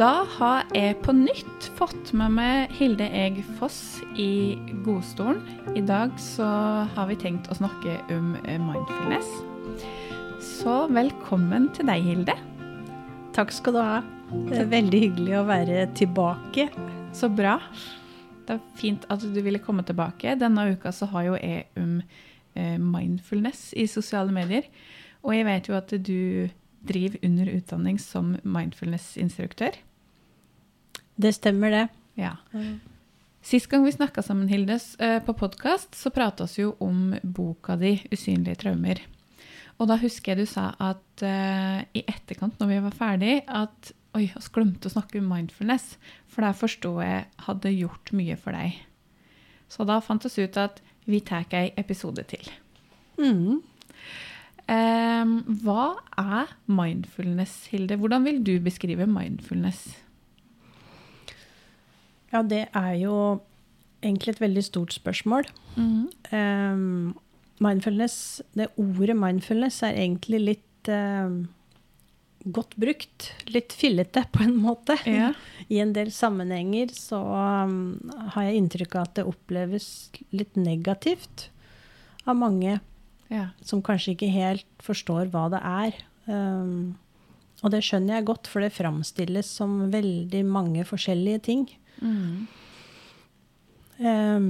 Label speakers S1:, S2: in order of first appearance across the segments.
S1: Da har jeg på nytt fått med meg Hilde Eg Foss i godstolen. I dag så har vi tenkt å snakke om eh, mindfulness. Så velkommen til deg, Hilde.
S2: Takk skal du ha. Det er veldig hyggelig å være tilbake.
S1: Så bra. Det er fint at du ville komme tilbake. Denne uka så har jo jeg om eh, mindfulness i sosiale medier. Og jeg vet jo at du driver under utdanning som mindfulness-instruktør.
S2: Det stemmer, det.
S1: Ja. Sist gang vi snakka sammen, Hildes, eh, på podkast, så prata vi jo om boka di 'Usynlige traumer'. Og da husker jeg du sa at uh, i etterkant, når vi var ferdig, at oi, vi glemte å snakke om mindfulness. For det forsto jeg hadde gjort mye for deg. Så da fant vi ut at vi tar ei episode til.
S2: Mm.
S1: Um, hva er mindfulness, Hilde? Hvordan vil du beskrive mindfulness?
S2: Ja, det er jo egentlig et veldig stort spørsmål.
S1: Mm.
S2: Um, mindfulness, det ordet mindfulness er egentlig litt um, godt brukt. Litt fillete, på en måte.
S1: Ja.
S2: I en del sammenhenger så um, har jeg inntrykk av at det oppleves litt negativt av mange
S1: Ja.
S2: som kanskje ikke helt forstår hva det er. Um, og det skjønner jeg godt, for det framstilles som veldig mange forskjellige ting.
S1: Mm.
S2: Um,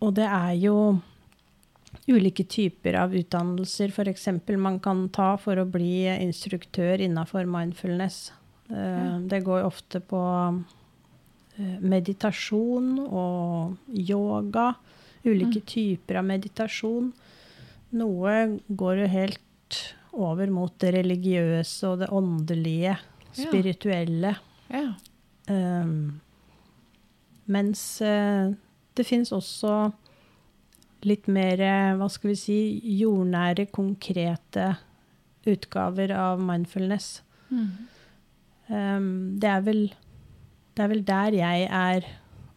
S2: og det er jo ulike typer av utdannelser f.eks. man kan ta for å bli instruktør innafor mindfulness. Uh, Det går ofte på uh, meditasjon og yoga. Ulike typer av meditasjon. Noe går jo helt over mot det religiøse og det åndelige, spirituelle.
S1: ja.
S2: Um, mens uh, det fins også litt mer, eh, hva skal vi si, jordnære, konkrete utgaver av mindfulness.
S1: Mm.
S2: Um, det, er vel, det er vel der jeg er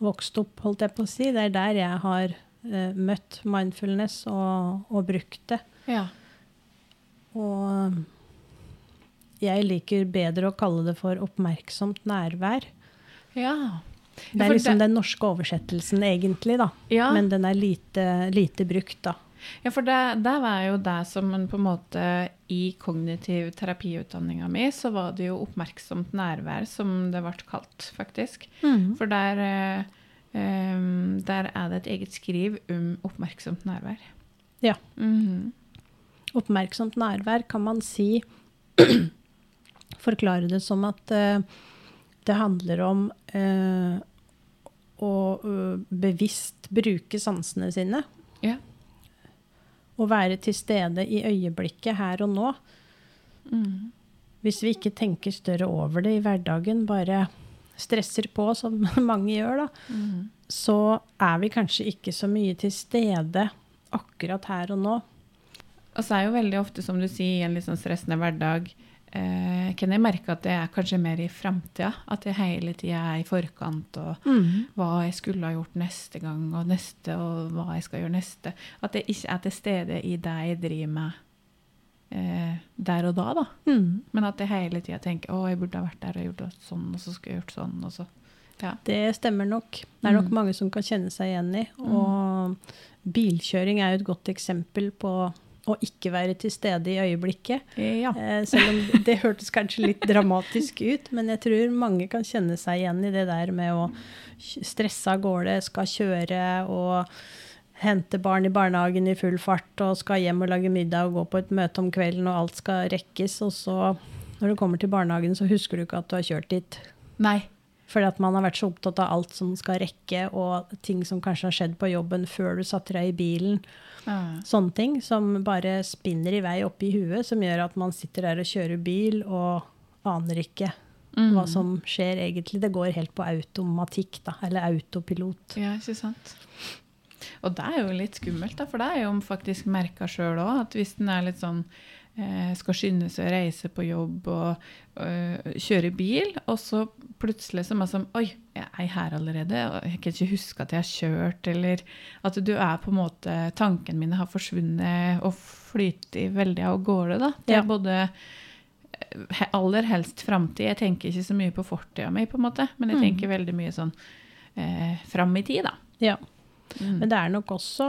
S2: vokst opp, holdt jeg på å si. Det er der jeg har møtt mindfulness og, og brukt det.
S1: ja.
S2: Og jeg liker bedre å kalle det for oppmerksomt nærvær.
S1: Ja.
S2: Det er liksom den norske oversettelsen, egentlig, da.
S1: Ja.
S2: Men den er lite, lite brukt, da.
S1: Ja, for det, det var jo det som en på en måte I kognitiv terapiutdanninga mi, så var det jo oppmerksomt nærvær som det ble kalt, faktisk. For der, em, der er det et eget skriv om oppmerksomt nærvær.
S2: Ja.
S1: Mhm.
S2: Oppmerksomt nærvær kan man si Forklare det som at uh, det handler om uh, å uh, bevisst bruke sansene sine.
S1: Ja.
S2: Å være til stede i øyeblikket her og nå.
S1: Mm.
S2: Hvis vi ikke tenker større over det i hverdagen, bare stresser på som mange gjør, da,
S1: mm.
S2: så er vi kanskje ikke så mye til stede akkurat her og nå.
S1: Og så er jo veldig ofte, som du sier, i en litt sånn stressende hverdag, eh, kan jeg merke at det er kanskje mer i framtida. At jeg hele tida er i forkant, og hva jeg skulle ha gjort neste gang, og neste, og hva jeg skal gjøre neste. At jeg ikke er til stede i det jeg driver med eh, der og da, da.
S2: Mm.
S1: Men at jeg hele tida tenker å, jeg burde ha vært der og gjort sånn, og så skulle jeg gjort sånn, og så. Ja.
S2: Det stemmer nok. Det er nok
S1: Mm.
S2: mange som kan kjenne seg igjen i. Og bilkjøring er jo et godt eksempel på å ikke være til stede i øyeblikket.
S1: ja.
S2: Eh, selv om det hørtes kanskje litt dramatisk ut, men jeg tror mange kan kjenne seg igjen i det der med å stresse av gårde, skal kjøre og hente barn i barnehagen i full fart og skal hjem og lage middag og gå på et møte om kvelden, og alt skal rekkes. Og så, når du kommer til barnehagen, så husker du ikke at du har kjørt dit.
S1: Nei.
S2: Fordi at man har vært så opptatt av alt som skal rekke, og ting som kanskje har skjedd på jobben før du satte deg i bilen.
S1: Ja.
S2: Sånne ting som bare spinner i vei oppi huet, som gjør at man sitter der og kjører bil og aner ikke
S1: Mm.
S2: hva som skjer egentlig. Det går helt på automatikk, da, eller autopilot.
S1: Ja, ikke sant. Og det er jo litt skummelt, da, for det er jo faktisk merka sjøl òg, at hvis en er litt sånn eh, skal skynde seg å reise på jobb og øh, kjøre bil, og så plutselig så er man sånn Oi, jeg er her allerede, og jeg kan ikke huske at jeg har kjørt, eller at du er på en måte Tankene mine har forsvunnet og flyter veldig av gårde, da. Det er
S2: Ja.
S1: både aller helst framtid. Jeg tenker ikke så mye på fortida mi, på en måte, men jeg
S2: Mm.
S1: tenker veldig mye sånn eh, fram i tid, da.
S2: Ja.
S1: Mm.
S2: Men det er nok også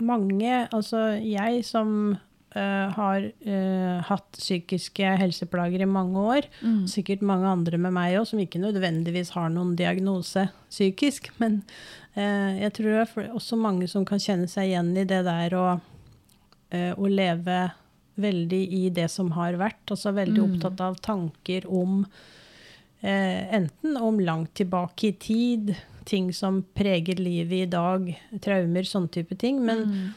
S2: mange Altså jeg som uh, har uh, hatt psykiske helseplager i mange år,
S1: Mm.
S2: sikkert mange andre med meg òg, som ikke nødvendigvis har noen diagnose psykisk, men uh, jeg tror det er også mange som kan kjenne seg igjen i det der å, å leve veldig i det som har vært, altså veldig
S1: Mm.
S2: opptatt av tanker om eh, enten om langt tilbake i tid, ting som preger livet i dag, traumer, sånne type ting, men,
S1: Mm.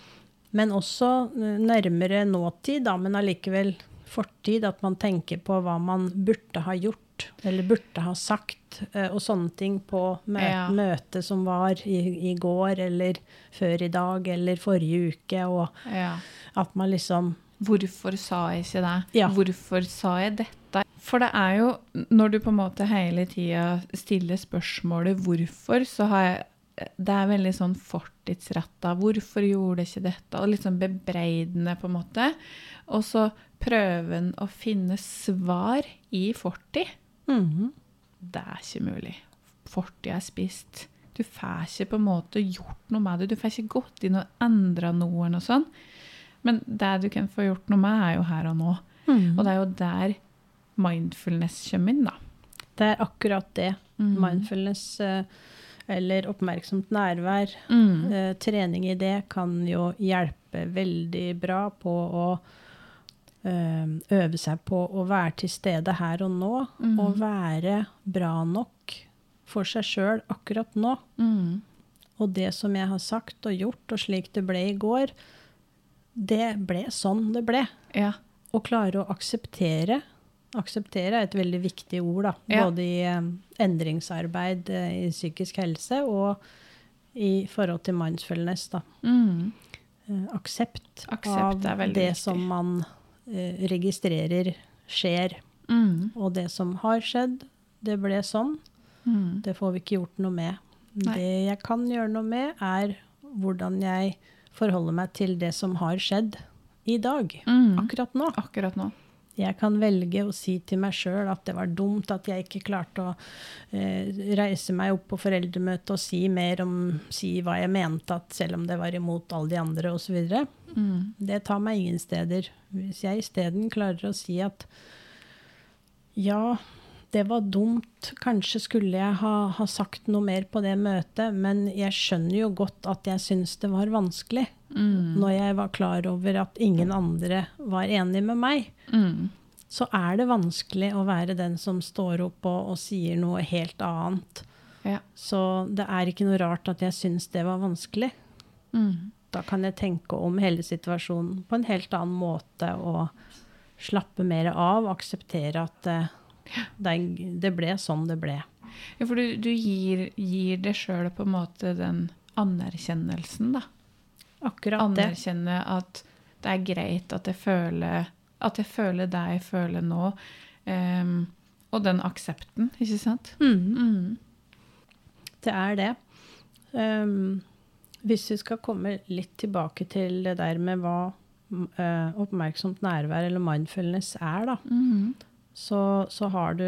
S2: men også eh, nærmere nåtid, da, men allikevel fortid, at man tenker på hva man burde ha gjort, eller burde ha sagt, eh, og sånne ting på mø
S1: Ja.
S2: møtet som var i, i går, eller før i dag, eller forrige uke, og
S1: ja.
S2: at man liksom
S1: Hvorfor sa jeg ikke det?
S2: Ja.
S1: Hvorfor sa jeg dette? For det er jo, når du på en måte hele tida stiller spørsmålet hvorfor, så har jeg Det er veldig sånn fortidsretta. Hvorfor gjorde jeg ikke dette? Og litt sånn bebreidende, på en måte. Og så prøver en å finne svar i fortid.
S2: mhm,
S1: Det er ikke mulig. Fortida er spist. Du får ikke på en måte gjort noe med det. Du får ikke gått inn og endra noen og sånn. Men det du kan få gjort noe med, er jo her og nå.
S2: mhm.
S1: Og det er jo der mindfulness kommer inn, da.
S2: Det er akkurat det.
S1: Mm.
S2: Mindfulness eh, eller oppmerksomt nærvær.
S1: Mm.
S2: Eh, trening i det kan jo hjelpe veldig bra på å eh, øve seg på å være til stede her og nå,
S1: Mm.
S2: og være bra nok for seg sjøl akkurat nå.
S1: Mm.
S2: Og det som jeg har sagt og gjort, og slik det ble i går, det ble sånn det ble.
S1: Ja.
S2: Å klare å akseptere. Akseptere er et veldig viktig ord, da. Både i eh, endringsarbeid eh, i psykisk helse og i forhold til mindfulness, da.
S1: Mm.
S2: Eh, aksept,
S1: Aksept
S2: av det
S1: viktig.
S2: som man eh, registrerer skjer.
S1: Mm.
S2: Og det som har skjedd, det ble sånn.
S1: Mm.
S2: Det får vi ikke gjort noe med.
S1: Nei.
S2: Det jeg kan gjøre noe med, er hvordan jeg forholder meg til det som har skjedd i dag.
S1: Mm.
S2: Akkurat nå.
S1: Akkurat nå.
S2: Jeg kan velge å si til meg sjøl at det var dumt at jeg ikke klarte å eh, reise meg opp på foreldremøtet og si mer om si hva jeg mente, at selv om det var imot alle de andre osv.
S1: Mm.
S2: Det tar meg ingen steder. Hvis jeg isteden klarer å si at ja, det var dumt, kanskje skulle jeg ha, ha sagt noe mer på det møtet, men jeg skjønner jo godt at jeg syns det var vanskelig.
S1: Mm.
S2: Når jeg var klar over at ingen andre var enig med meg,
S1: Mm.
S2: så er det vanskelig å være den som står opp og, og sier noe helt annet.
S1: Ja.
S2: Så det er ikke noe rart at jeg syns det var vanskelig.
S1: Mm.
S2: Da kan jeg tenke om hele situasjonen på en helt annen måte og slappe mer av, akseptere at eh, det, det ble sånn det ble.
S1: Ja, for du, du gir, gir deg sjøl på en måte den anerkjennelsen, da.
S2: Akkurat det.
S1: Anerkjenne at det er greit at jeg føler at jeg føler det jeg føler nå. Um, og den aksepten, ikke sant?
S2: Mhm.
S1: Mm.
S2: Det er det. Um, hvis vi skal komme litt tilbake til det der med hva uh, oppmerksomt nærvær eller mindfulness er, da,
S1: Mhm.
S2: Så, så har du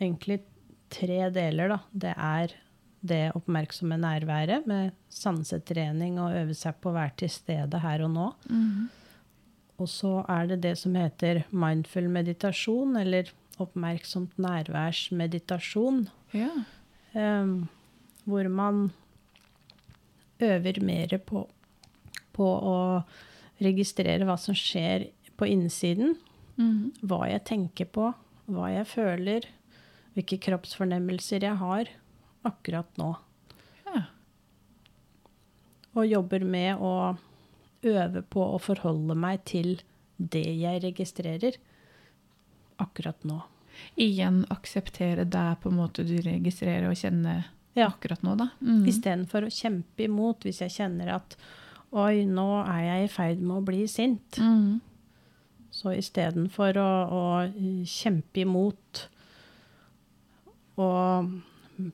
S2: egentlig tre deler. Da. Det er det oppmerksomme nærværet med sansetrening og øve seg på å være til stede her og nå.
S1: Mhm.
S2: Og så er det det som heter mindful meditasjon, eller oppmerksomt nærværsmeditasjon.
S1: Ja.
S2: Um, hvor man øver mer på, på å registrere hva som skjer på innsiden.
S1: Mhm.
S2: Hva jeg tenker på, hva jeg føler, hvilke kroppsfornemmelser jeg har akkurat nå.
S1: ja.
S2: Og jobber med å øve på å forholde meg til det jeg registrerer akkurat nå.
S1: Igjen akseptere det på en måte du registrerer og kjenner
S2: Ja.
S1: akkurat nå, da. Mm.
S2: Istedenfor å kjempe imot hvis jeg kjenner at oi, nå er jeg i ferd med å bli sint.
S1: Mm.
S2: Så istedenfor å, å kjempe imot og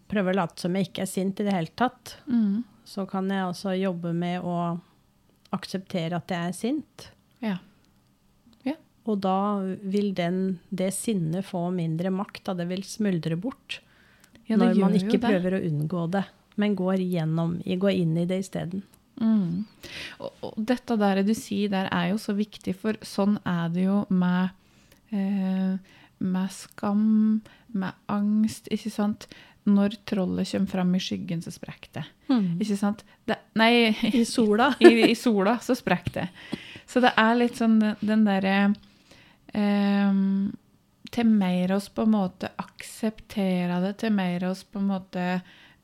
S2: prøve å late som jeg ikke er sint i det hele tatt,
S1: Mm.
S2: så kan jeg altså jobbe med å akseptere at jeg er sint.
S1: Ja. Ja.
S2: Og da vil den, det sinnet få mindre makt, da det vil smuldre bort.
S1: Ja,
S2: når man ikke prøver å unngå det, men går, gjennom, går inn i det isteden.
S1: Mm. Og, og dette der du sier der er jo så viktig, for sånn er det jo med, eh, med skam, med angst, ikke sant? Når trollet kommer fram i skyggen, så sprekker det. Ikke sant? Det, nei,
S2: I sola.
S1: i, i sola så sprekker det. Så det er litt sånn den, den derre eh, Til mer oss på en måte akseptere det, til mer oss på en måte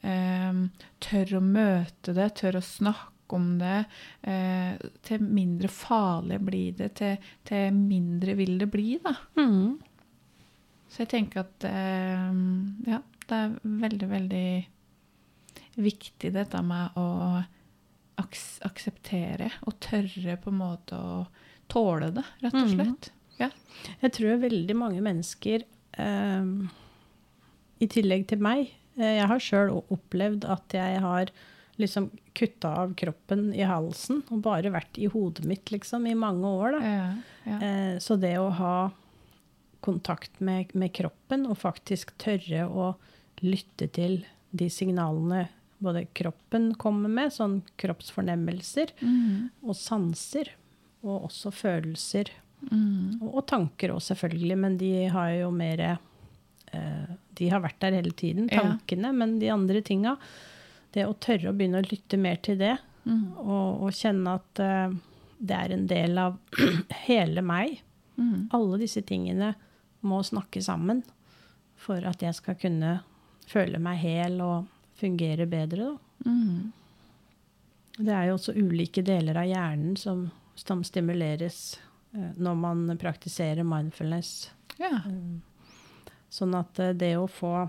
S1: eh, tør å møte det, tør å snakke om det, eh, til mindre farlig blir det, til, til mindre vil det bli, da.
S2: Mm.
S1: Så jeg tenker at eh, ja, det er veldig, veldig viktig dette med å aks akseptere og tørre på en måte å tåle det, rett og
S2: slett.
S1: slett. Ja.
S2: Jeg tror veldig mange mennesker, eh, i tillegg til meg eh, Jeg har sjøl opplevd at jeg har liksom kutta av kroppen i halsen og bare vært i hodet mitt liksom i mange år.
S1: Ja, ja.
S2: Eh, så det å ha kontakt med, med kroppen og faktisk tørre å lytte til de signalene både kroppen kommer med, sånn kroppsfornemmelser,
S1: mm.
S2: og sanser, og også følelser.
S1: Mm.
S2: Og, og tanker òg, selvfølgelig, men de har jo mer eh, De har vært der hele tiden,
S1: Ja.
S2: tankene. Men de andre tinga Det å tørre å begynne å lytte mer til det,
S1: mm.
S2: og, og kjenne at uh, det er en del av hele meg.
S1: Mm.
S2: Alle disse tingene må snakke sammen for at jeg skal kunne føle meg hel og fungere bedre. Da.
S1: Mhm.
S2: Det er jo også ulike deler av hjernen som, som stimuleres uh, når man praktiserer mindfulness.
S1: Ja.
S2: Eh, Sånn at uh, det å få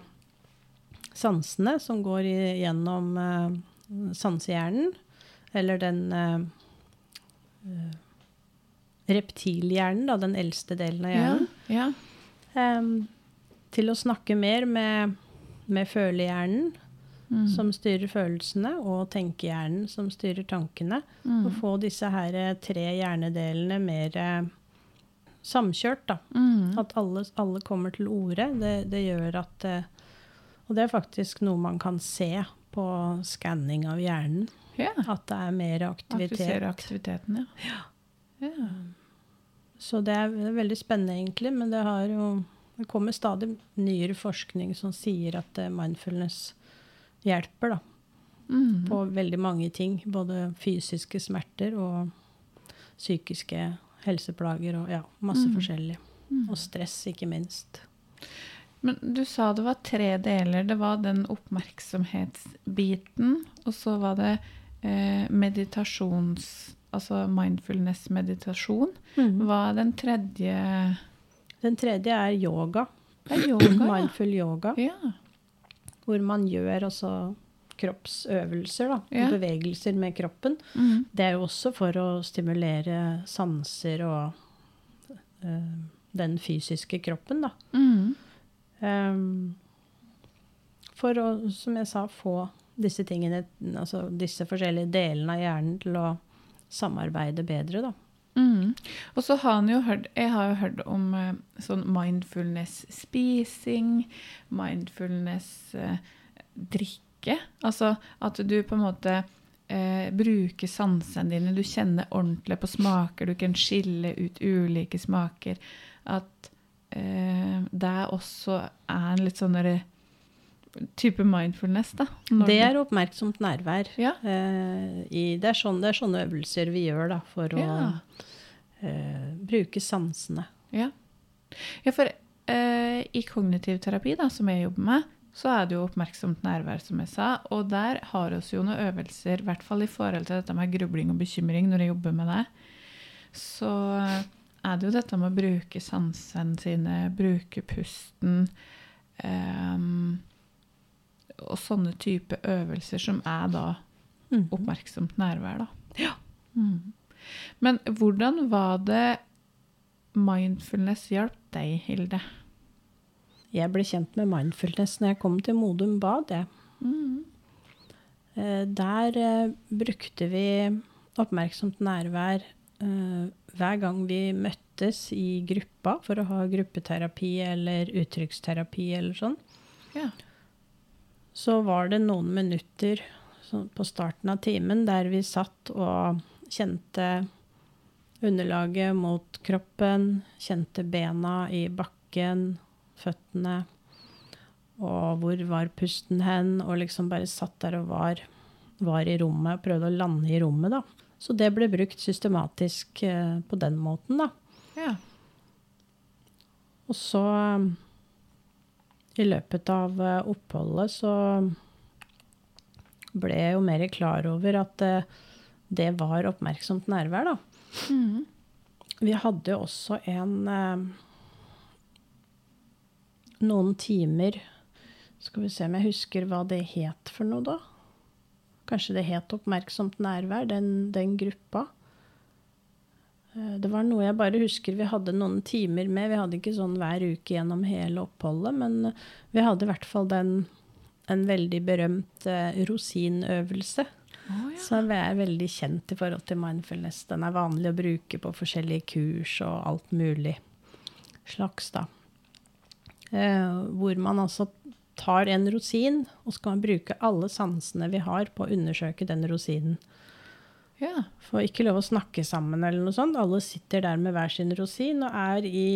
S2: sansene som går gjennom eh, sansehjernen, eller den eh, eh, reptilhjernen, da, den eldste delen av hjernen,
S1: ja.
S2: em, til å snakke mer med, med følehjernen,
S1: mm.
S2: som styrer følelsene, og tenkehjernen, som styrer tankene.
S1: Mm.
S2: Og få disse her eh, tre hjernedelene mer eh, samkjørt, da.
S1: Mm.
S2: At alle, alle kommer til orde. Det, det gjør at eh, Og det er faktisk noe man kan se på skanning av hjernen.
S1: ja.
S2: At det er mer aktivitet.
S1: Aktivisere aktiviteten, ja. ja.
S2: Så det er veldig spennende, egentlig. Men det har jo Det kommer stadig nyere forskning som sier at eh, mindfulness hjelper, da.
S1: Mhm.
S2: På veldig mange ting. Både fysiske smerter og psykiske helseplager og ja, masse
S1: Mm.
S2: forskjellig.
S1: Mhm.
S2: Og stress, ikke minst.
S1: Men du sa det var tre deler. Det var den oppmerksomhetsbiten, og så var det eh, meditasjons... Altså mindfulness-meditasjon. Hva er den tredje
S2: Den tredje er yoga.
S1: Det er yoga, ja.
S2: Mindful yoga.
S1: Ja.
S2: Hvor man gjør også kroppsøvelser, da.
S1: Ja.
S2: Bevegelser med kroppen.
S1: Mm.
S2: Det er jo også for å stimulere sanser og eh, den fysiske kroppen, da.
S1: Mhm.
S2: Ehm, for å, som jeg sa, få disse tingene, altså disse forskjellige delene av hjernen til å samarbeide bedre, da.
S1: Mm. Og så har han jo hørt Jeg har jo hørt om eh, sånn mindfulness-spising, mindfulness-drikke. altså at du på en måte eh, bruker sansene dine. Du kjenner ordentlig på smaker. Du kan skille ut ulike smaker. At eh, det også er en litt sånn type mindfulness, da.
S2: Det er oppmerksomt nærvær.
S1: Ja.
S2: Eh, i, det, er sånne, det er sånne øvelser vi gjør da, for å
S1: Ja.
S2: eh, bruke sansene.
S1: Ja, ja for eh, i kognitiv terapi, da, som jeg jobber med, så er det jo oppmerksomt nærvær, som jeg sa. Og der har vi jo noen øvelser, i hvert fall i forhold til dette med grubling og bekymring, når jeg jobber med det. Så er det jo dette med å bruke sansene sine, bruke pusten. um, og sånne type øvelser som er da
S2: Mhm.
S1: oppmerksomt nærvær, da. Mm. Men hvordan var det mindfulness hjalp deg, Hilde?
S2: Jeg ble kjent med mindfulness når jeg kom til Modum Bad. Jeg.
S1: Mm.
S2: Der eh, brukte vi oppmerksomt nærvær eh, hver gang vi møttes i gruppa for å ha gruppeterapi eller uttrykksterapi eller sånn,
S1: Ja.
S2: så var det noen minutter på starten av timen der vi satt og kjente underlaget mot kroppen, kjente bena i bakken, føttene, og hvor var pusten hen, og liksom bare satt der og var, var i rommet, prøvde å lande i rommet, da. Så det ble brukt systematisk eh, på den måten, da.
S1: ja.
S2: Og så i løpet av uh, oppholdet så ble jeg jo mer klar over at uh, det var oppmerksomt nærvær, da.
S1: Mm.
S2: Vi hadde jo også en Noen timer Skal vi se om jeg husker hva det het for noe, da. Kanskje det het oppmerksomt nærvær, den, den gruppa. Eh, Det var noe jeg bare husker vi hadde noen timer med. Vi hadde ikke sånn hver uke gjennom hele oppholdet, men vi hadde i hvert fall den, en veldig berømt eh, rosinøvelse.
S1: Oh, ja.
S2: Som er veldig kjent i forhold til mindfulness. Den er vanlig å bruke på forskjellige kurs og alt mulig slags, da. Eh, hvor man altså tar en rosin, og skal man bruke alle sansene vi har på å undersøke den rosinen.
S1: ja.
S2: Får ikke lov å snakke sammen eller noe sånt. Alle sitter der med hver sin rosin og er i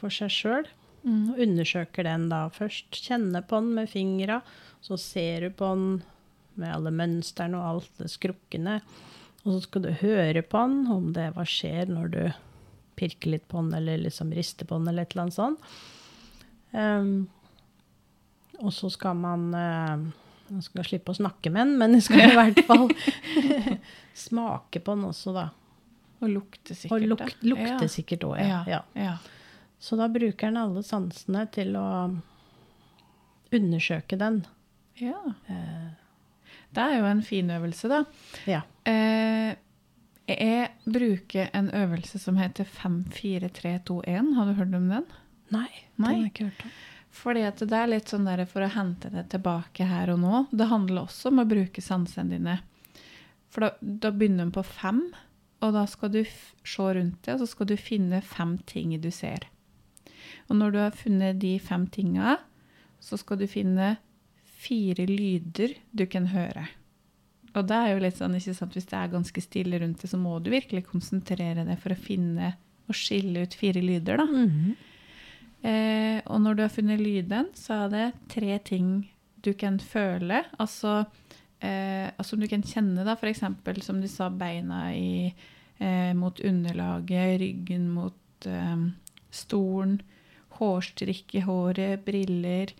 S2: for seg sjøl.
S1: Mm.
S2: Og undersøker den da først. Kjenner på den med fingra, så ser du på den med alle mønstrene og alt det skrukkene. Og så skal du høre på den, om det hva skjer når du pirker litt på den, eller liksom rister på den, eller et eller annet sånt. Ehm, og så skal man Man skal slippe å snakke med den, men du skal i hvert fall smake på den også, da.
S1: Og lukte sikkert.
S2: Og luk, lukte
S1: ja.
S2: sikkert òg,
S1: Ja.
S2: ja. ja.
S1: Ja.
S2: Så da bruker den alle sansene til å undersøke den.
S1: ja.
S2: Eh,
S1: Det er jo en fin øvelse, da.
S2: ja.
S1: Eh, jeg bruker en øvelse som heter 54321. Har du hørt om den?
S2: Nei,
S1: Nei.
S2: den har jeg ikke hørt om.
S1: Fordi at det er litt sånn der for å hente det tilbake her og nå. Det handler også om å bruke sansene dine. For da, da begynner du på fem, og da skal du se rundt deg, og så skal du finne fem ting du ser. Og når du har funnet de fem tinga, så skal du finne fire lyder du kan høre. Og det er jo litt sånn, ikke sant, hvis det er ganske stille rundt det, så må du virkelig konsentrere deg for å finne og skille ut fire lyder, da.
S2: Mhm.
S1: Eh, og når du har funnet lyden, så er det tre ting du kan føle. Altså, eh, altså du kan kjenne, da, f.eks. som du sa, beina i, eh, mot underlaget, ryggen mot eh, stolen, hårstrikk i håret, briller.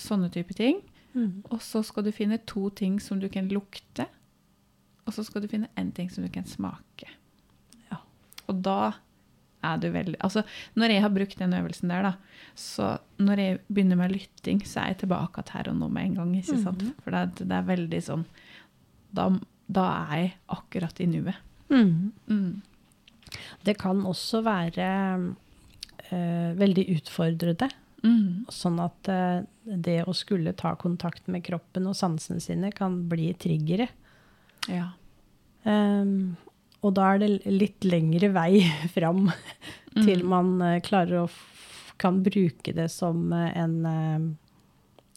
S1: Sånne type ting.
S2: Mm.
S1: Og så skal du finne to ting som du kan lukte. Og så skal du finne én ting som du kan smake.
S2: Ja.
S1: Og da er du veldig Altså, når jeg har brukt den øvelsen der, da, så når jeg begynner med lytting, så er jeg tilbake til her og nå med en gang. ikke sant?
S2: Mhm.
S1: For det, det er veldig sånn da, da er jeg akkurat i nuet.
S2: Mhm.
S1: Mm.
S2: Det kan også være øh, veldig utfordrende.
S1: Mm.
S2: Sånn at eh, det å skulle ta kontakt med kroppen og sansene sine kan bli triggere.
S1: Ja.
S2: Ehm, og da er det litt lengre vei fram til
S1: Mm.
S2: man eh, klarer å kan bruke det som eh, en eh,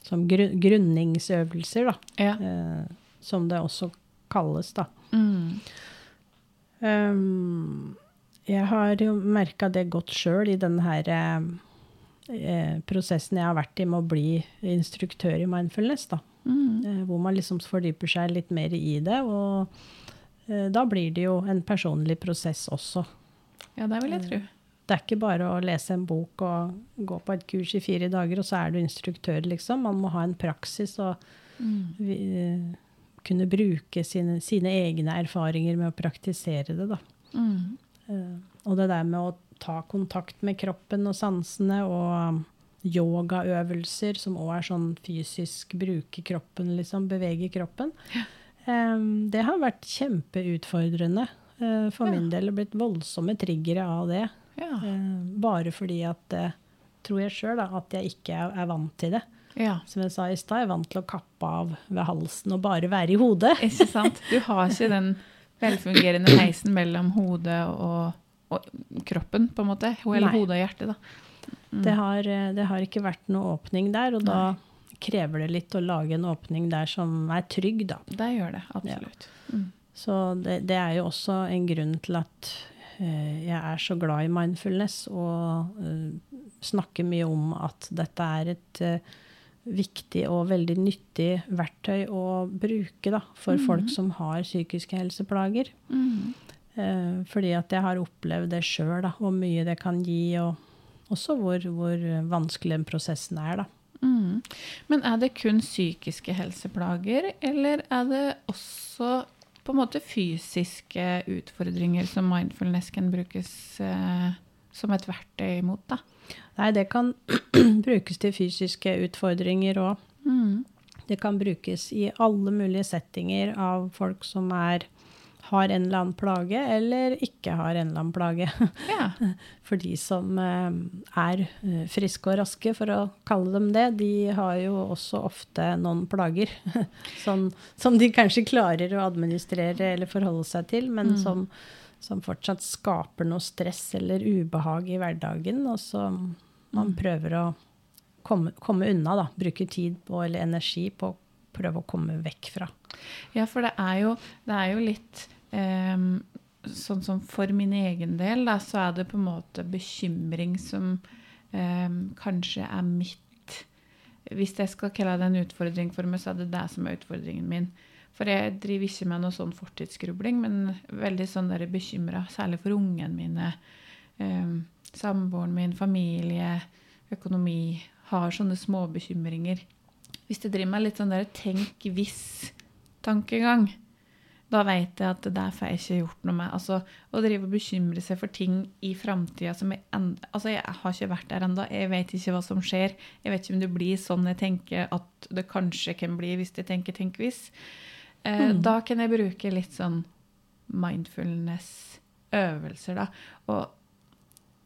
S2: som gru grunningsøvelser, da.
S1: Ja.
S2: Eh, som det også kalles, da.
S1: Mm.
S2: Um, jeg har jo merka det godt sjøl i denne her eh, prosessen jeg har vært i med å bli instruktør i mindfulness, da.
S1: Mm.
S2: Eh, hvor man liksom fordyper seg litt mer i det. Og da blir det jo en personlig prosess også.
S1: Ja, det vil jeg tro.
S2: Det er ikke bare å lese en bok og gå på et kurs i fire dager, og så er du instruktør, liksom. Man må ha en praksis og
S1: Mm.
S2: eh, kunne bruke sine, sine egne erfaringer med å praktisere det, da.
S1: Mm.
S2: Eh, og det der med å ta kontakt med kroppen og sansene, og yogaøvelser, som òg er sånn fysisk bruke kroppen, liksom, bevege kroppen, eh, det har vært kjempeutfordrende eh, for min del. og blitt voldsomme triggere av det.
S1: Ja.
S2: Eh, bare fordi at eh, tror jeg sjøl at jeg ikke er, vant til det.
S1: ja.
S2: Som jeg sa i stad, jeg er vant til å kappe av ved halsen og bare være i hodet.
S1: Ikke sant? Du har ikke den velfungerende heisen mellom hodet og, og kroppen, på en måte. Eller
S2: Nei.
S1: hodet og hjertet, da. Mm.
S2: Det har, eh, det har ikke vært noe åpning der, og da krever det litt å lage en åpning der som er trygg, da.
S1: Det gjør det, absolutt. Mm.
S2: Så det, det er jo også en grunn til at uh, jeg er så glad i mindfulness og uh, snakker mye om at dette er et uh, viktig og veldig nyttig verktøy å bruke da, for
S1: Mhm.
S2: folk som har psykiske helseplager.
S1: Mm.
S2: Fordi at jeg har opplevd det sjøl, hvor mye det kan gi, og også hvor, hvor vanskelig den prosessen er. da.
S1: Mm. Men er det kun psykiske helseplager, eller er det også på en måte fysiske utfordringer som mindfulness kan brukes eh, som et verktøy mot? da?
S2: Nei, det kan brukes til fysiske utfordringer òg.
S1: Mm.
S2: Det kan brukes i alle mulige settinger av folk som er, har en eller annen plage, eller ikke har en eller annen plage.
S1: Ja.
S2: For de som eh, er eh, friske og raske, for å kalle dem det, de har jo også ofte noen plager som, som de kanskje klarer å administrere eller forholde seg til, men
S1: Mm.
S2: som, som fortsatt skaper noe stress eller ubehag i hverdagen, og som man
S1: Mm.
S2: prøver å komme, komme unna, da. Bruke tid på, eller energi på å prøve å komme vekk fra.
S1: Ja, for det er jo, det er jo litt Sånn som for min egen del, da, så er det på en måte bekymring som ehm, kanskje er mitt Hvis jeg skal kalle det en utfordring for meg, så er det det som er utfordringen min. For jeg driver ikke med noe sånn fortidsgrubling, men veldig sånn bekymra, særlig for ungene mine. Um, samboeren min, familie, økonomi. Har sånne småbekymringer. Hvis jeg driver med litt sånn der tenk hvis-tankegang, da vet jeg at det der får jeg ikke gjort noe med. Altså, Å drive og bekymre seg for ting i framtida som jeg enda, Altså, jeg har ikke vært der ennå. Jeg vet ikke hva som skjer. Jeg vet ikke om det blir sånn jeg tenker at det kanskje kan bli hvis jeg tenker tenk hvis. Eh,
S2: Mm.
S1: Da kan jeg bruke litt sånn mindfulness-øvelser, da. Og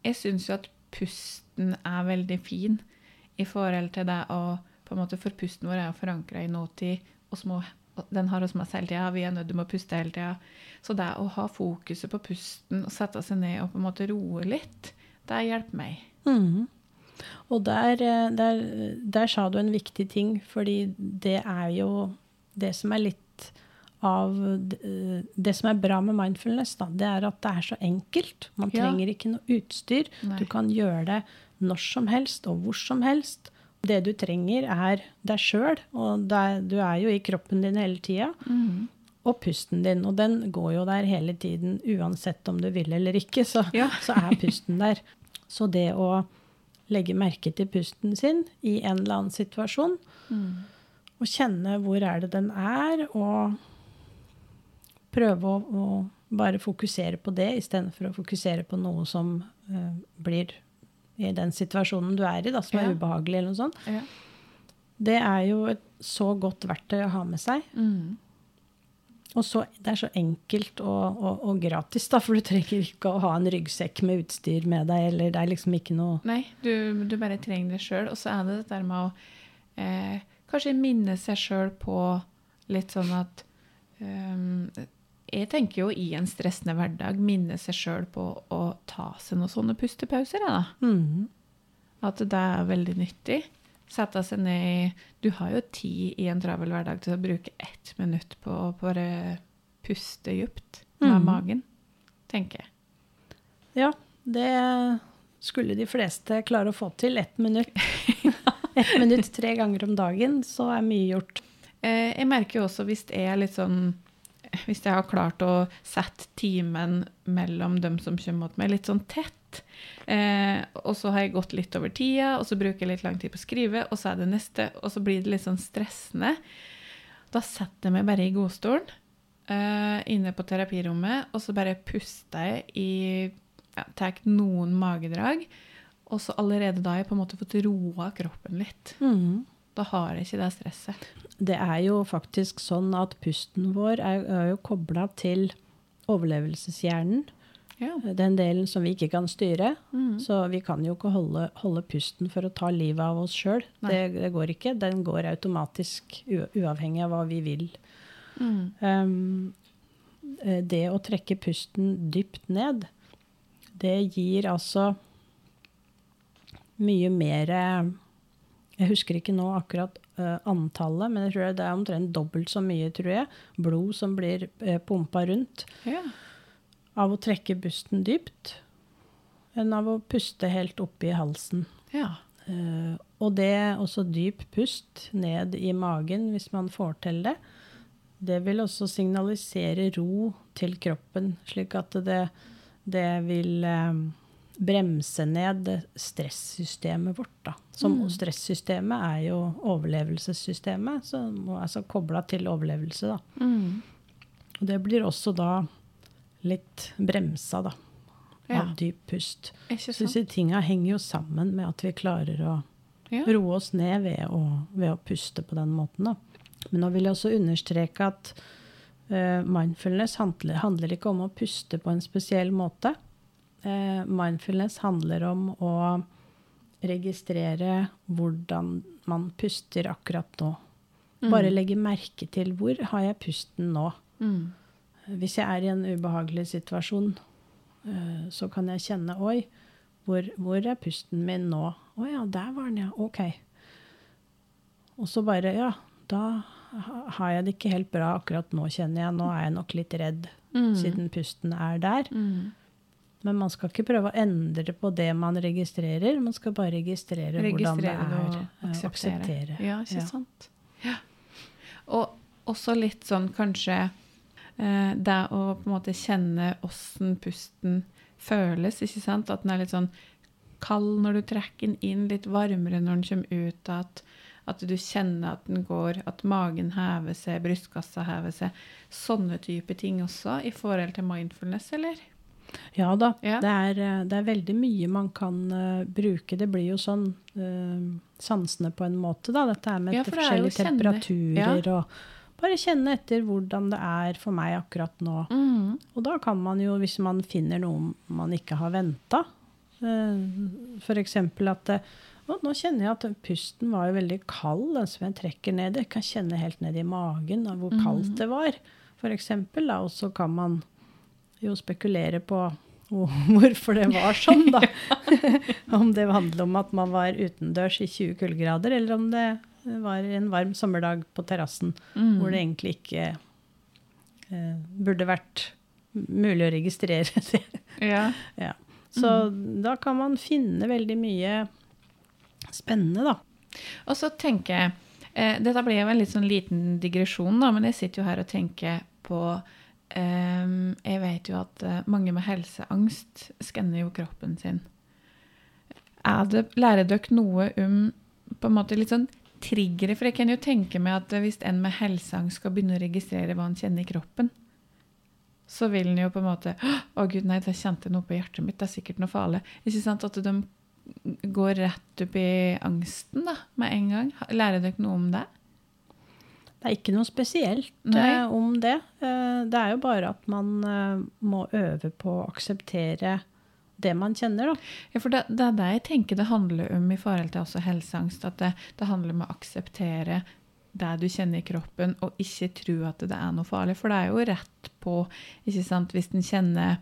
S1: jeg syns jo at pusten er veldig fin i forhold til det å på en måte For pusten vår er forankra i nåtid, og så må, den har hos meg hele tida. Vi er nødt til å puste hele tida. Så det å ha fokuset på pusten og sette seg ned og på en måte roe litt, det hjelper meg.
S2: Mm. Og der, eh, der, der sa du en viktig ting, fordi det er jo det som er litt av eh, Det som er bra med mindfulness, da, det er at det er så enkelt. Man
S1: Ja.
S2: trenger ikke noe utstyr.
S1: Nei.
S2: Du kan gjøre det når som helst og hvor som helst. Det du trenger, er deg sjøl, og det er, du er jo i kroppen din hele tida.
S1: Mm.
S2: Og pusten din. Og den går jo der hele tiden, uansett om du vil eller ikke. Så,
S1: Ja.
S2: så er pusten der. Så det å legge merke til pusten sin i en eller annen situasjon,
S1: mm.
S2: og kjenne hvor er det den er, og prøve å, å bare fokusere på det istedenfor å fokusere på noe som uh, blir i den situasjonen du er i, da, som
S1: Ja.
S2: er ubehagelig eller noe sånt.
S1: Ja.
S2: Det er jo et så godt verktøy å ha med seg.
S1: Mm.
S2: Og så, det er så enkelt og, og, og gratis, da, for du trenger ikke å ha en ryggsekk med utstyr med deg, eller det er liksom ikke noe
S1: Nei, du, du bare trenger det sjøl. Og så er det dette med å eh, kanskje minne seg sjøl på litt sånn at ehm, Jeg tenker jo i en stressende hverdag minne seg sjøl på å ta seg noen sånne pustepauser. jeg, Da.
S2: Mhm.
S1: At det er veldig nyttig. Sette seg ned i Du har jo tid i en travel hverdag til å bruke ett minutt på å bare puste dypt med
S2: mm.
S1: magen, tenker jeg.
S2: Ja, det skulle de fleste klare å få til. Ett minutt. Ett minutt tre ganger om dagen, så er mye gjort.
S1: Eh, jeg merker jo også hvis jeg er litt sånn Hvis jeg har klart å sette timen mellom dem som kommer mot meg, litt sånn tett, eh, og så har jeg gått litt over tida, og så bruker jeg litt lang tid på å skrive, og så er det neste, og så blir det litt sånn stressende, da setter jeg meg bare i godstolen eh, inne på terapirommet, og så bare puster jeg i ja, Tar noen magedrag, og så allerede da har jeg på en måte fått roa kroppen litt.
S2: Mhm.
S1: Da har jeg ikke det stresset.
S2: Det er jo faktisk sånn at pusten vår er, er jo kobla til overlevelseshjernen.
S1: Ja.
S2: Den delen som vi ikke kan styre.
S1: Mm.
S2: Så vi kan jo ikke holde, holde pusten for å ta livet av oss sjøl. Det, det går ikke. Den går automatisk uavhengig av hva vi vil.
S1: Mm.
S2: Um, det å trekke pusten dypt ned, det gir altså mye mer Jeg husker ikke nå akkurat uh, antallet, men jeg tror det er omtrent dobbelt så mye, tror jeg, blod som blir uh, pumpa rundt
S1: Ja.
S2: av å trekke pusten dypt, enn av å puste helt oppi halsen.
S1: ja.
S2: Uh, og det også dyp pust ned i magen, hvis man får til det, det vil også signalisere ro til kroppen, slik at det, det vil eh, bremse ned stressystemet vårt. Da. Som
S1: Mm.
S2: Stressystemet er jo overlevelsessystemet, som altså kobla til overlevelse. Da.
S1: Mm.
S2: Og det blir også da litt bremsa da,
S1: Ja.
S2: av dyp pust. Så disse tinga henger jo sammen med at vi klarer å
S1: Ja.
S2: roe oss ned ved å, ved å puste på den måten. Da. Men nå vil jeg også understreke at uh, mindfulness handler, handler ikke om å puste på en spesiell måte. Eh, mindfulness handler om å registrere hvordan man puster akkurat nå. Bare legge merke til hvor har jeg pusten nå.
S1: Mm.
S2: Hvis jeg er i en ubehagelig situasjon, eh, så kan jeg kjenne Oi, hvor, hvor er pusten min nå? Å ja, der var den, ja. Ok. Og så bare Ja, da har jeg det ikke helt bra akkurat nå, kjenner jeg. Nå er jeg nok litt redd,
S1: Mm.
S2: siden pusten er der.
S1: Mm.
S2: Men man skal ikke prøve å endre på det man registrerer. Man skal bare registrere, hvordan det er.
S1: og akseptere.
S2: akseptere.
S1: Ja, ikke
S2: Ja.
S1: sant. Ja. Og også litt sånn kanskje eh, det å på en måte kjenne åssen pusten føles, ikke sant? At den er litt sånn kald når du trekker den inn, litt varmere når den kommer ut. At, at du kjenner at den går, at magen hever seg, brystkassa hever seg. Sånne type ting også i forhold til mindfulness, eller?
S2: Ja da.
S1: Ja.
S2: Det, er, eh, det er veldig mye man kan uh, bruke. Det blir jo sånn uh, sansene på en måte, da. Dette er med
S1: Ja, for det
S2: forskjellige
S1: er
S2: temperaturer og Bare kjenne etter hvordan det er for meg akkurat nå.
S1: Mm.
S2: Og da kan man jo, hvis man finner noe man ikke har venta, uh, f.eks. at å, nå kjenner jeg at pusten var jo veldig kald, den som jeg trekker ned. Jeg kan kjenne helt ned i magen hvor kaldt det var, f.eks. Og så kan man jo spekulere på hvorfor det var sånn, da. om det handler om at man var utendørs i 20 kuldegrader, eller om det var en varm sommerdag på terrassen
S1: Mm.
S2: hvor det egentlig ikke eh, burde vært mulig å registrere det.
S1: Ja.
S2: ja. Så
S1: Mm.
S2: da kan man finne veldig mye spennende, da.
S1: Og så tenker jeg eh, Dette blir jo en litt sånn liten digresjon, da, men jeg sitter jo her og tenker på Jeg vet jo at eh, mange med helseangst skanner jo kroppen sin. Er det, lærer dere noe om på en måte litt sånn triggere? For jeg kan jo tenke meg at hvis en med helseangst skal begynne å registrere hva han kjenner i kroppen, så vil han jo på en måte Å, gud, nei, da kjente jeg noe på hjertet mitt. Det er sikkert noe farlig. Ikke sant? At de går rett opp i angsten da, med en gang. Lærer dere noe om det?
S2: Det er ikke noe spesielt
S1: Nei.
S2: eh, om det. Eh, det er jo bare at man eh, må øve på å akseptere det man kjenner, da.
S1: Ja, for det, det er det jeg tenker det handler om i forhold til også helseangst. At det, det handler om å akseptere det du kjenner i kroppen, og ikke tro at det er noe farlig. For det er jo rett på ikke sant, Hvis en kjenner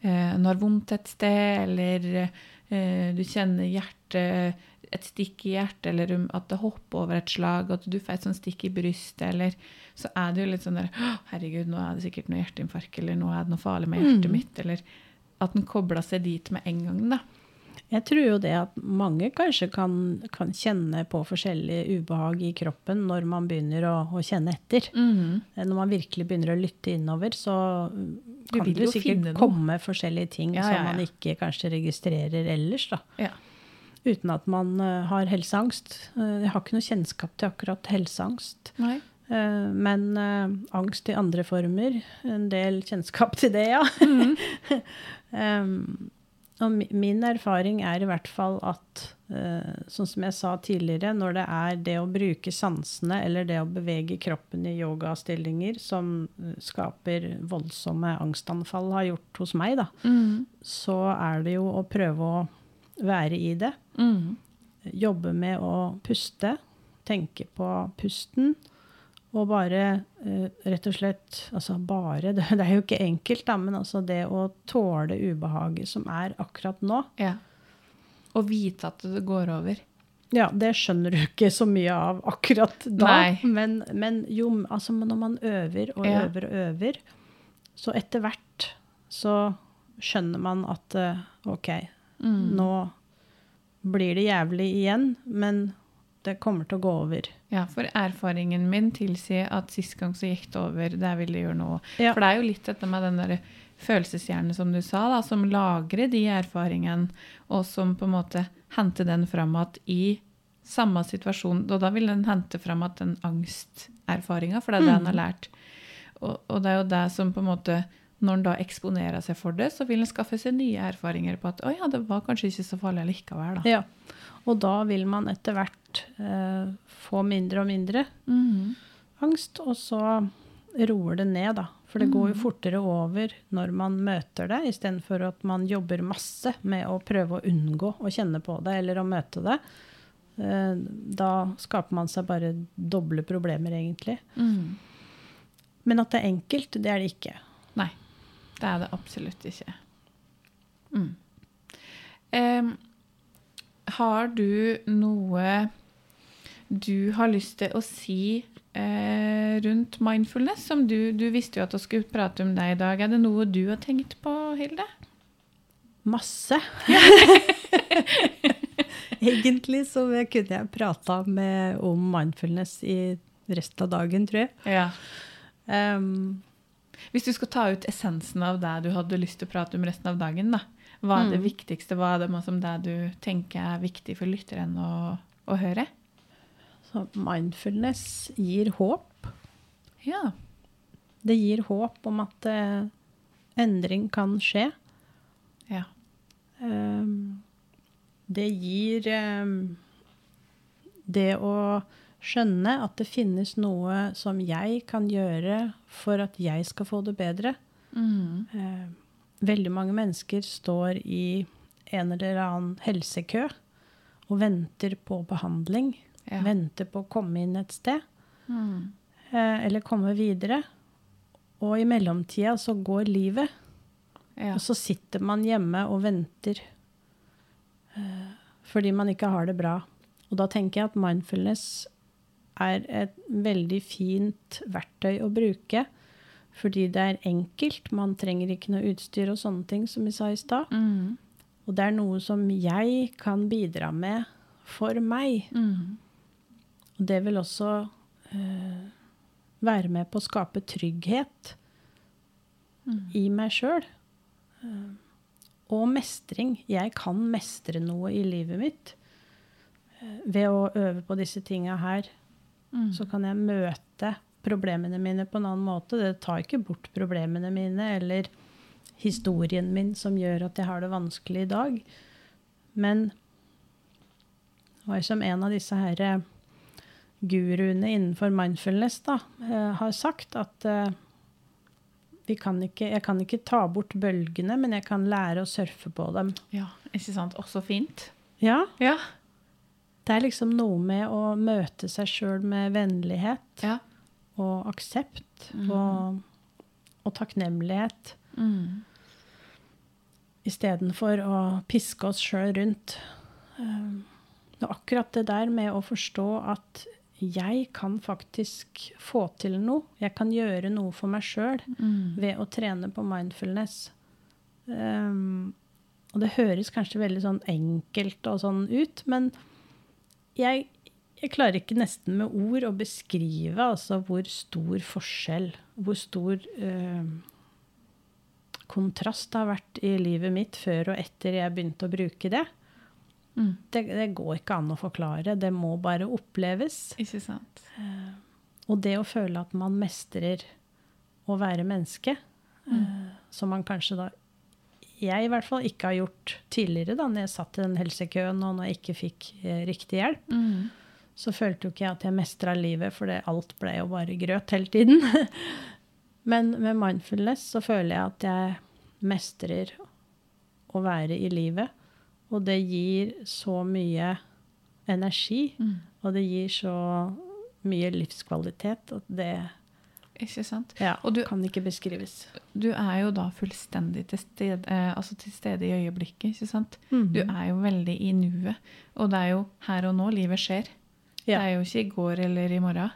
S1: eh, når vondt et sted, eller eh, du kjenner hjertet, et stikk i hjertet, eller at det hopper over et slag, at du får et sånt stikk i brystet, eller så er det jo litt sånn der Herregud, nå er det sikkert noe hjerteinfarkt, eller nå er det noe farlig med hjertet
S2: Mm.
S1: mitt, eller at den kobler seg dit med en gang, da.
S2: Jeg tror jo det at mange kanskje kan, kan kjenne på forskjellig ubehag i kroppen når man begynner å, å kjenne etter. Mm. Når man virkelig begynner å lytte innover, så
S1: Du
S2: kan det jo sikkert komme forskjellige ting
S1: Ja, ja,
S2: som man ikke kanskje registrerer ellers, da.
S1: Ja.
S2: Uten at man eh, har helseangst. Eh, jeg har ikke noe kjennskap til akkurat helseangst.
S1: Nei.
S2: Eh, men uh, angst i andre former, en del kjennskap til det, ja. Em, og mi- min erfaring er i hvert fall at, uh, sånn som jeg sa tidligere, når det er det å bruke sansene eller det å bevege kroppen i yogastillinger som skaper voldsomme angstanfall, har gjort hos meg, da,
S1: mm.
S2: så er det jo å prøve å være i det.
S1: Mhm.
S2: Jobbe med å puste, tenke på pusten, Og bare eh, rett og slett Altså bare, det, det er jo ikke enkelt, da, men altså det å tåle ubehaget som er akkurat nå,
S1: Ja. Og vite at det går over.
S2: ja, det skjønner du ikke så mye av akkurat da. Men, men jo, altså når man øver og
S1: Ja.
S2: øver og øver, så etter hvert så skjønner man at eh, OK,
S1: Mm.
S2: nå blir det jævlig igjen, men det kommer til å gå over.
S1: Ja, for erfaringen min tilsier at sist gang så gikk det over. Det vil det gjøre nå.
S2: Ja.
S1: For det er jo litt dette med den der følelseshjernen som du sa, da, som lagrer de erfaringene, og som på en måte henter den fram at i samme situasjon Og da vil den hente fram at den angsterfaringa, for det er det
S2: Mm.
S1: han har lært. Og, og det er jo det som på en måte Når en da eksponerer seg for det, så vil en skaffe seg nye erfaringer på at å ja, det var kanskje ikke så farlig likevel, da.
S2: Ja. Og da vil man etter hvert eh, få mindre og mindre
S1: Mhm.
S2: angst, og så roer det ned, da. For det går jo
S1: Mhm.
S2: fortere over når man møter det, istedenfor at man jobber masse med å prøve å unngå å kjenne på det eller å møte det. Eh, Da skaper man seg bare doble problemer, egentlig.
S1: Mm.
S2: Men at det er enkelt, det er det ikke.
S1: Nei, det er det absolutt ikke. Mm. Um, har du noe du har lyst til å si eh, rundt mindfulness? Som du, du visste jo at vi skulle prate om deg i dag. Er det noe du har tenkt på, Hilde?
S2: Masse. Egentlig så kunne jeg prata om mindfulness i resten av dagen, tror jeg.
S1: Ja.
S2: Um,
S1: Hvis du skal ta ut essensen av det du hadde lyst til å prate om resten av dagen, da. Hva er det
S2: Mm.
S1: viktigste? Hva er det som det du tenker er viktig for lytteren å, å høre?
S2: så mindfulness gir håp.
S1: Ja.
S2: Det gir håp om at eh, endring kan skje.
S1: Ja.
S2: Um, det gir um, det å skjønne at det finnes noe som jeg kan gjøre for at jeg skal få det bedre.
S1: Mm.
S2: Eh, veldig mange mennesker står i en eller annen helsekø og venter på behandling.
S1: Ja.
S2: Venter på å komme inn et sted,
S1: Mm.
S2: eh, eller komme videre. Og i mellomtida så går livet,
S1: Ja.
S2: og så sitter man hjemme og venter eh, fordi man ikke har det bra. Og da tenker jeg at mindfulness er et veldig fint verktøy å bruke. Fordi det er enkelt. Man trenger ikke noe utstyr og sånne ting, som vi sa i stad.
S1: Mm.
S2: Og det er noe som jeg kan bidra med for meg.
S1: Mm.
S2: Og det vil også eh, være med på å skape trygghet
S1: Mm.
S2: i meg sjøl. og mestring. Jeg kan mestre noe i livet mitt. Eh, ved å øve på disse tinga her,
S1: Mm.
S2: så kan jeg møte problemene mine på en annen måte. Det tar ikke bort problemene mine eller historien min som gjør at jeg har det vanskelig i dag. Men det var som en av disse her eh, guruene innenfor mindfulness da, eh, har sagt, at eh, vi kan ikke, jeg kan ikke ta bort bølgene, men jeg kan lære å surfe på dem.
S1: Ja, ikke sant? Også fint.
S2: Ja,
S1: Ja.
S2: Det er liksom noe med å møte seg sjøl med vennlighet
S1: Ja.
S2: og aksept
S1: mm.
S2: og, og takknemlighet.
S1: Mm.
S2: istedenfor å piske oss sjøl rundt. Og akkurat det der med å forstå at jeg kan faktisk få til noe, jeg kan gjøre noe for meg sjøl
S1: Mm.
S2: ved å trene på mindfulness. Um, og det høres kanskje veldig sånn enkelt og sånn ut, men jeg, jeg klarer ikke nesten med ord å beskrive altså hvor stor forskjell, hvor stor eh, kontrast det har vært i livet mitt før og etter jeg begynte å bruke det.
S1: Mm.
S2: Det, det går ikke an å forklare, det må bare oppleves.
S1: Ikke sant?
S2: Og det å føle at man mestrer å være menneske, eh, som man kanskje da jeg i hvert fall ikke har gjort tidligere, da når jeg satt i den helsekøen og når jeg ikke fikk eh, riktig hjelp.
S1: Mm.
S2: Så følte jo ikke jeg at jeg mestra livet, for det, alt ble jo bare grøt hele tiden. Men med mindfulness så føler jeg at jeg mestrer å være i livet. Og det gir så mye energi,
S1: Mm.
S2: og det gir så mye livskvalitet at det
S1: Ikke sant?
S2: ja,
S1: Og du-
S2: kan ikke beskrives.
S1: Du er jo da fullstendig til stede, eh, altså til stede i øyeblikket, ikke sant?
S2: Mhm.
S1: Du er jo veldig i nuet. Og det er jo her og nå livet skjer.
S2: Ja.
S1: Det er jo ikke i går eller i morgen.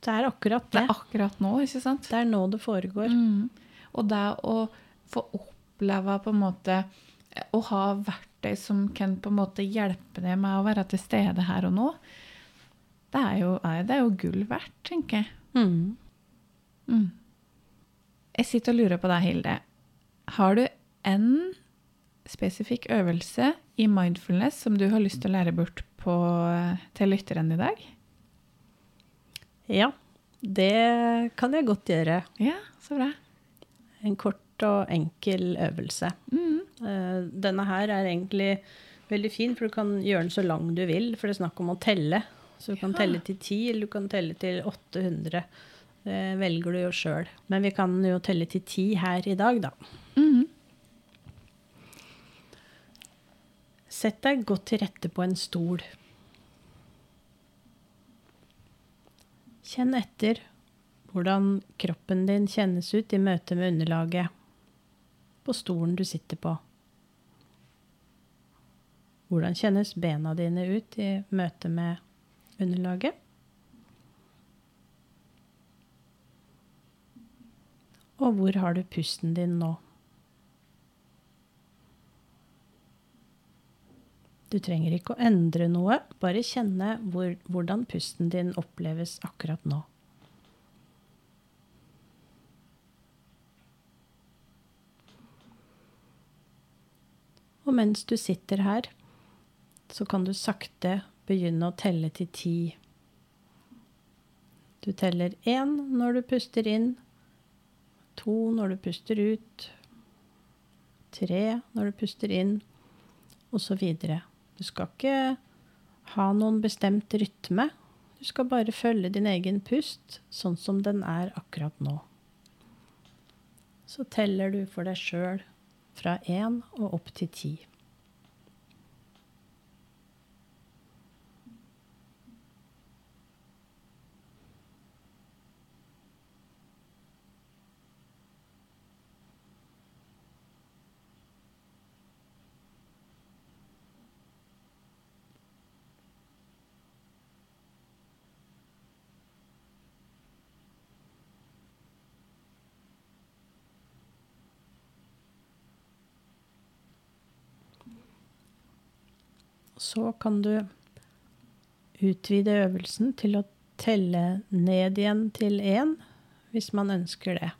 S2: Det er akkurat
S1: Det
S2: det.
S1: er akkurat nå, ikke sant?
S2: Det er nå det foregår.
S1: Mm. Og det å få oppleve på en måte eh, Å ha verktøy som kan på en måte hjelpe deg med å være til stede her og nå, det er jo, det er jo gull verdt, tenker jeg.
S2: Mm.
S1: Mm. Jeg sitter og lurer på deg, Hilde. Har du en spesifikk øvelse i mindfulness som du har lyst til å lære bort på, til lytteren i dag?
S2: Ja, det kan jeg godt gjøre.
S1: Ja, så bra.
S2: En kort og enkel øvelse.
S1: Mm.
S2: Eh, Denne her er egentlig veldig fin, for du kan gjøre den så lang du vil. For det er snakk om å telle. Så du kan
S1: Ja.
S2: telle til ti, eller du kan telle til 800. Det velger du jo sjøl. Men vi kan jo telle til ti her i dag, da.
S1: Mhm.
S2: Sett deg godt til rette på en stol. Kjenn etter hvordan kroppen din kjennes ut i møte med underlaget på stolen du sitter på. Hvordan kjennes bena dine ut i møte med underlaget? Og hvor har du pusten din nå? Du trenger ikke å endre noe, bare kjenne hvor, hvordan pusten din oppleves akkurat nå. Og mens du sitter her, så kan du sakte begynne å telle til ti. Du teller én når du puster inn, to når du puster ut, tre når du puster inn, videre. Du skal ikke ha noen bestemt rytme. Du skal bare følge din egen pust sånn som den er akkurat nå. Så teller du for deg sjøl fra én og opp til ti. Så kan du utvide øvelsen til å telle ned igjen til én, hvis man ønsker det.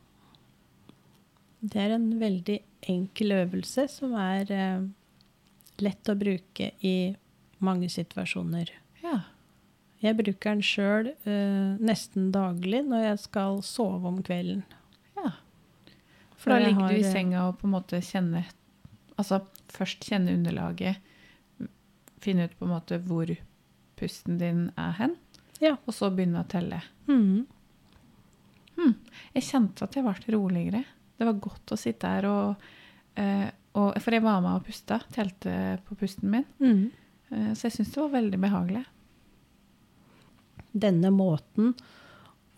S2: Det er en veldig enkel øvelse som er eh, lett å bruke i mange situasjoner.
S1: Ja.
S2: Jeg bruker den sjøl eh, nesten daglig når jeg skal sove om kvelden.
S1: ja. For da
S2: ligger
S1: ligger du i
S2: eh,
S1: senga og på en måte kjenner Altså først kjenne underlaget, finne ut på en måte hvor pusten din er hen,
S2: Ja.
S1: og så begynne å telle.
S2: Mhm.
S1: Jeg kjente at jeg ble roligere. Det var godt å sitte her og, eh, og For jeg var med og pusta, telte på pusten min.
S2: Mm.
S1: Eh, så jeg syns det var veldig behagelig.
S2: denne måten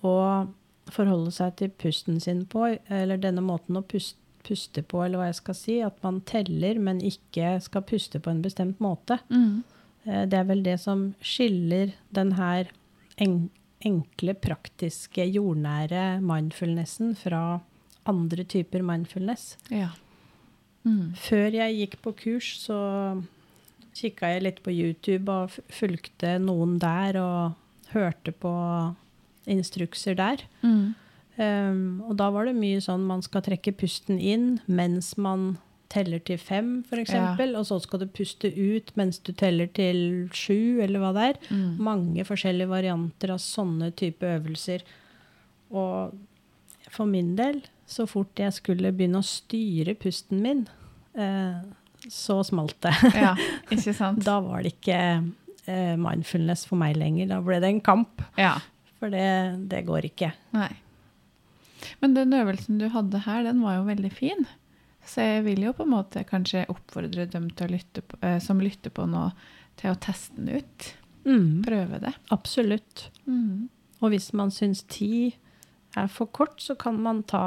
S2: å forholde seg til pusten sin på, eller denne måten å puste, puste på, eller hva jeg skal si, at man teller, men ikke skal puste på en bestemt måte. Mm. Det er vel det som skiller den her enkle, praktiske, jordnære mindfulnessen fra andre typer mindfulness.
S1: Ja. Mm.
S2: Før jeg gikk på kurs, så kikka jeg litt på YouTube og fulgte noen der og hørte på instrukser der.
S1: Mm.
S2: Um, og da var det mye sånn man skal trekke pusten inn mens man teller til fem, f.eks.
S1: Ja.
S2: Og så skal du puste ut mens du teller til sju, eller hva det er.
S1: Mm.
S2: Mange forskjellige varianter av sånne type øvelser. Og for min del, så fort jeg skulle begynne å styre pusten min, eh, så smalt det.
S1: Ja, ikke sant?
S2: Da var det ikke eh, mindfulness for meg lenger. Da ble det en kamp.
S1: Ja.
S2: For det, det går ikke.
S1: Nei. Men den øvelsen du hadde her, den var jo veldig fin. Så jeg vil jo på en måte kanskje oppfordre dem lytte på, eh, som lytter på nå, til å teste den ut.
S2: Mm.
S1: Prøve det.
S2: Absolutt.
S1: Mm.
S2: Og hvis man syns ti er for kort, så kan man ta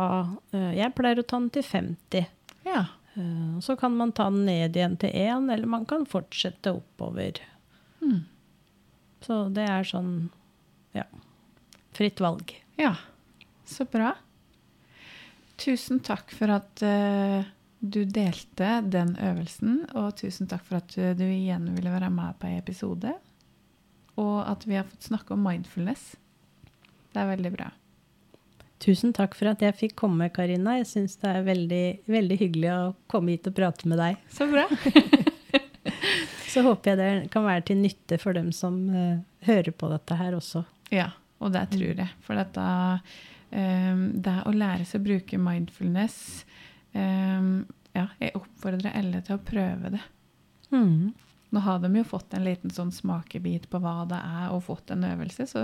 S2: eh, Jeg pleier å ta den til 50.
S1: Ja.
S2: Eh, Så kan man ta den ned igjen til 1, eller man kan fortsette oppover.
S1: Mm.
S2: Så det er sånn ja, fritt valg.
S1: Ja, så bra. Tusen takk for at uh, du delte den øvelsen, og tusen takk for at du igjen ville være med på en episode. Og at vi har fått snakke om mindfulness. Det er veldig bra.
S2: Tusen takk for at jeg fikk komme, Karina. Jeg syns det er veldig, veldig hyggelig å komme hit og prate med deg.
S1: Så bra.
S2: Så håper jeg det kan være til nytte for dem som uh, hører på dette her også.
S1: Ja, og det tror jeg. For dette Det å lære seg å bruke mindfulness um, Ja, jeg oppfordrer alle til å prøve det.
S2: Mm.
S1: Nå har de jo fått en liten sånn smakebit på hva det er, og fått en øvelse, så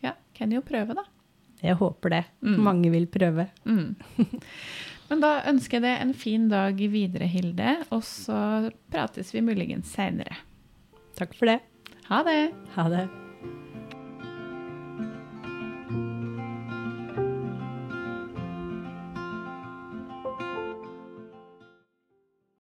S1: ja, kan jo prøve, da.
S2: Jeg håper det.
S1: Mm.
S2: Mange vil prøve.
S1: Mm. Men da ønsker jeg deg en fin dag videre, Hilde, og så prates vi muligens seinere.
S2: Takk for det.
S1: Ha det!
S2: Ha det.